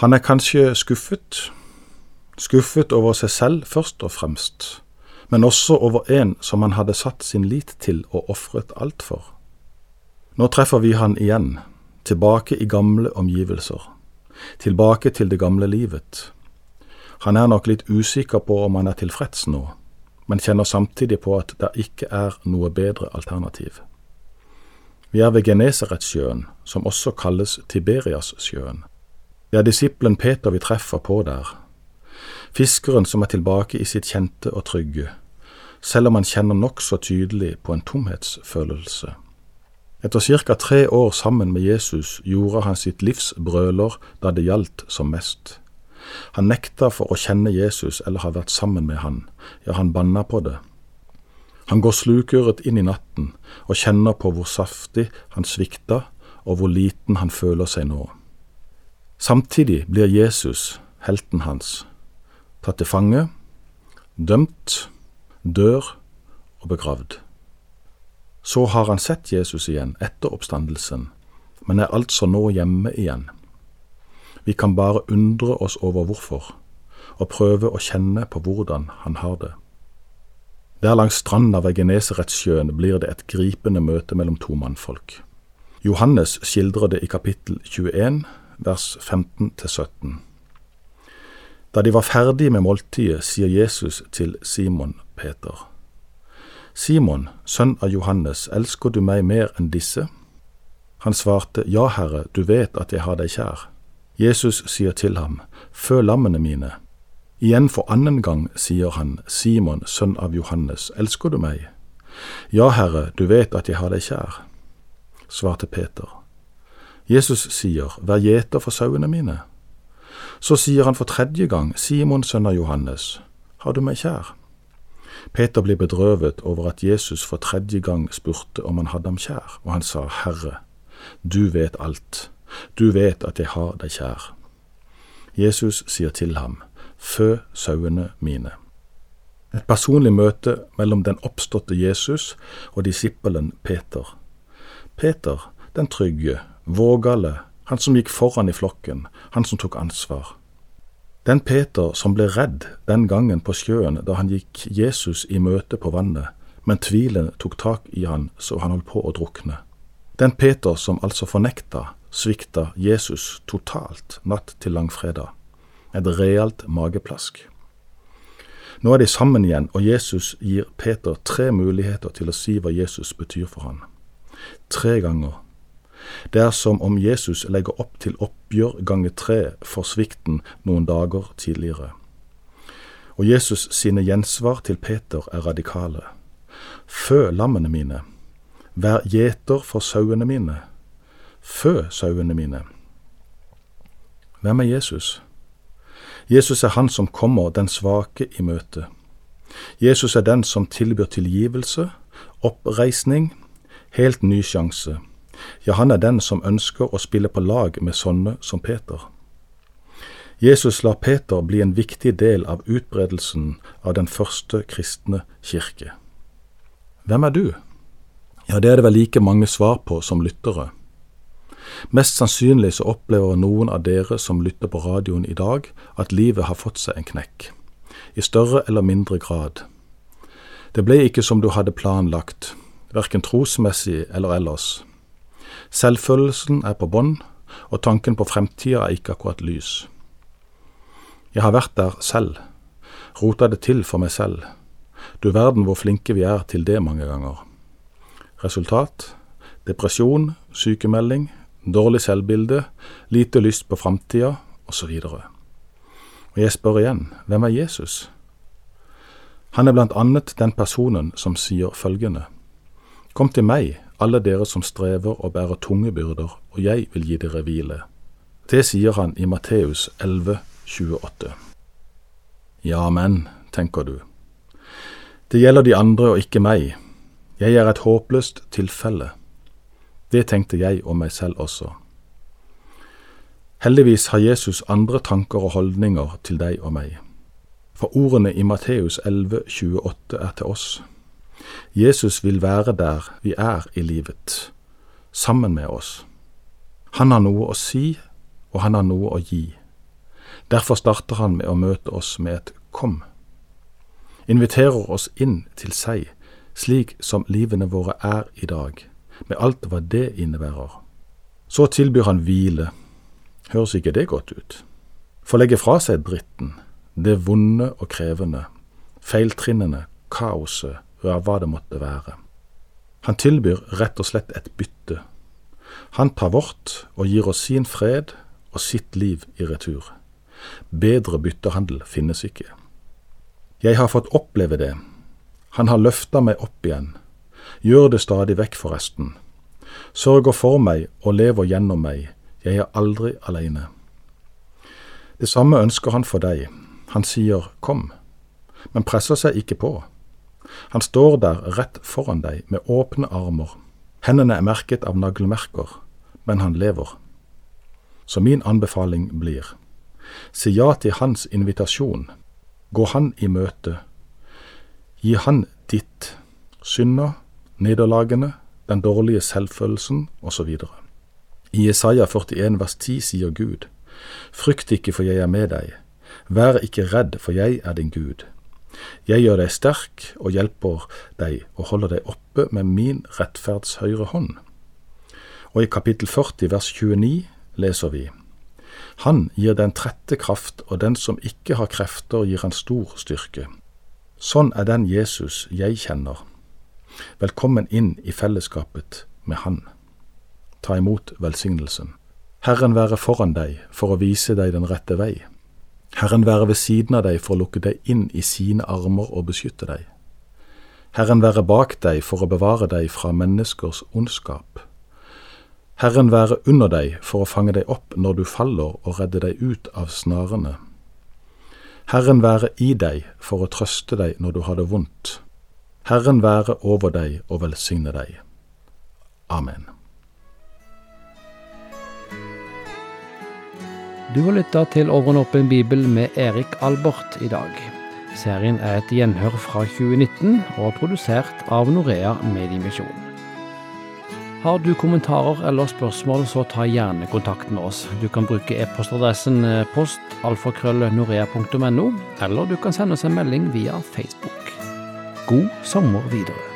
Han er kanskje skuffet, skuffet over seg selv først og fremst, men også over en som han hadde satt sin lit til og ofret alt for. Nå treffer vi han igjen, tilbake i gamle omgivelser, tilbake til det gamle livet. Han er nok litt usikker på om han er tilfreds nå, men kjenner samtidig på at det ikke er noe bedre alternativ. Vi er ved Genesaretsjøen, som også kalles Tiberiassjøen. Det er disippelen Peter vi treffer på der. Fiskeren som er tilbake i sitt kjente og trygge, selv om han kjenner nokså tydelig på en tomhetsfølelse. Etter ca. tre år sammen med Jesus gjorde han sitt livs brøler da det gjaldt som mest. Han nekta for å kjenne Jesus eller ha vært sammen med han, ja, han banna på det. Han går slukøret inn i natten og kjenner på hvor saftig han svikta, og hvor liten han føler seg nå. Samtidig blir Jesus, helten hans, tatt til fange, dømt, dør og begravd. Så har han sett Jesus igjen etter oppstandelsen, men er altså nå hjemme igjen. Vi kan bare undre oss over hvorfor, og prøve å kjenne på hvordan han har det. Der langs stranda ved Genesaretsjøen blir det et gripende møte mellom to mannfolk. Johannes skildrer det i kapittel 21, vers 15-17. Da de var ferdige med måltidet, sier Jesus til Simon Peter. Simon, sønn av Johannes, elsker du meg mer enn disse? Han svarte, Ja, Herre, du vet at jeg har deg kjær. Jesus sier til ham, Fø lammene mine. Igjen for annen gang sier han, Simon, sønn av Johannes, elsker du meg? Ja, Herre, du vet at jeg har deg kjær, svarte Peter. Jesus sier, Vær gjeter for sauene mine. Så sier han for tredje gang, Simon sønn av Johannes, har du meg kjær? Peter blir bedrøvet over at Jesus for tredje gang spurte om han hadde ham kjær, og han sa, Herre, du vet alt, du vet at jeg har deg kjær. Jesus sier til ham, Fø sauene mine. Et personlig møte mellom den oppståtte Jesus og disippelen Peter. Peter, den trygge, vågale, han som gikk foran i flokken, han som tok ansvar. Den Peter som ble redd den gangen på sjøen da han gikk Jesus i møte på vannet, men tvilen tok tak i han så han holdt på å drukne. Den Peter som altså fornekta, svikta Jesus totalt natt til langfredag. Et realt mageplask. Nå er de sammen igjen, og Jesus gir Peter tre muligheter til å si hva Jesus betyr for han. Tre ganger det er som om Jesus legger opp til oppgjør ganger tre for svikten noen dager tidligere. Og Jesus sine gjensvar til Peter er radikale. Fø lammene mine. Vær gjeter for sauene mine. Fø sauene mine. Hvem er Jesus? Jesus er han som kommer den svake i møte. Jesus er den som tilbyr tilgivelse, oppreisning, helt ny sjanse ja, han er den som ønsker å spille på lag med sånne som Peter. Jesus lar Peter bli en viktig del av utbredelsen av den første kristne kirke. Hvem er du? Ja, det er det vel like mange svar på som lyttere. Mest sannsynlig så opplever noen av dere som lytter på radioen i dag, at livet har fått seg en knekk, i større eller mindre grad. Det ble ikke som du hadde planlagt, verken trosmessig eller ellers. Selvfølelsen er på bånn, og tanken på fremtida er ikke akkurat lys. Jeg har vært der selv, rota det til for meg selv. Du verden hvor flinke vi er til det mange ganger. Resultat depresjon, sykemelding, dårlig selvbilde, lite lyst på framtida, osv. Og, og jeg spør igjen, hvem er Jesus? Han er blant annet den personen som sier følgende, Kom til meg, alle dere som strever og bærer tunge byrder, og jeg vil gi dere hvile. Det sier han i Matteus 11, 28. Ja, men, tenker du. Det gjelder de andre og ikke meg. Jeg er et håpløst tilfelle. Det tenkte jeg om meg selv også. Heldigvis har Jesus andre tanker og holdninger til deg og meg. For ordene i Matteus 11, 28 er til oss. Jesus vil være der vi er i livet, sammen med oss. Han har noe å si, og han har noe å gi. Derfor starter han med å møte oss med et kom. Inviterer oss inn til seg, slik som livene våre er i dag, med alt hva det innebærer. Så tilbyr han hvile. Høres ikke det godt ut? Få legge fra seg dritten, det vonde og krevende, feiltrinnene, kaoset, ja, hva det måtte være. Han tilbyr rett og slett et bytte. Han tar vårt og gir oss sin fred og sitt liv i retur. Bedre byttehandel finnes ikke. Jeg har fått oppleve det. Han har løfta meg opp igjen. Gjør det stadig vekk, forresten. Sørger for meg og lever gjennom meg. Jeg er aldri aleine. Det samme ønsker han for deg. Han sier kom, men presser seg ikke på. Han står der rett foran deg med åpne armer. Hendene er merket av naglemerker, men han lever. Så min anbefaling blir Si ja til hans invitasjon. Gå han i møte. Gi han ditt, synda, nederlagene, den dårlige selvfølelsen osv. I Jesaja 41 vers 10 sier Gud, Frykt ikke, for jeg er med deg. Vær ikke redd, for jeg er din Gud. Jeg gjør deg sterk og hjelper deg og holder deg oppe med min rettferds høyre hånd. Og i kapittel 40 vers 29 leser vi han gir den trette kraft, og den som ikke har krefter, gir han stor styrke. Sånn er den Jesus jeg kjenner. Velkommen inn i fellesskapet med Han. Ta imot velsignelsen. Herren være foran deg for å vise deg den rette vei. Herren være ved siden av deg for å lukke deg inn i sine armer og beskytte deg. Herren være bak deg for å bevare deg fra menneskers ondskap. Herren være under deg for å fange deg opp når du faller og redde deg ut av snarene. Herren være i deg for å trøste deg når du har det vondt. Herren være over deg og velsigne deg. Amen. Du har lytta til Over en åpen bibel med Erik Albert i dag. Serien er et gjenhør fra 2019 og er produsert av Norea Mediemisjon. Har du kommentarer eller spørsmål, så ta gjerne kontakt med oss. Du kan bruke e-postadressen eh, postalfakrøllnorea.no, eller du kan sende oss en melding via Facebook. God sommer videre.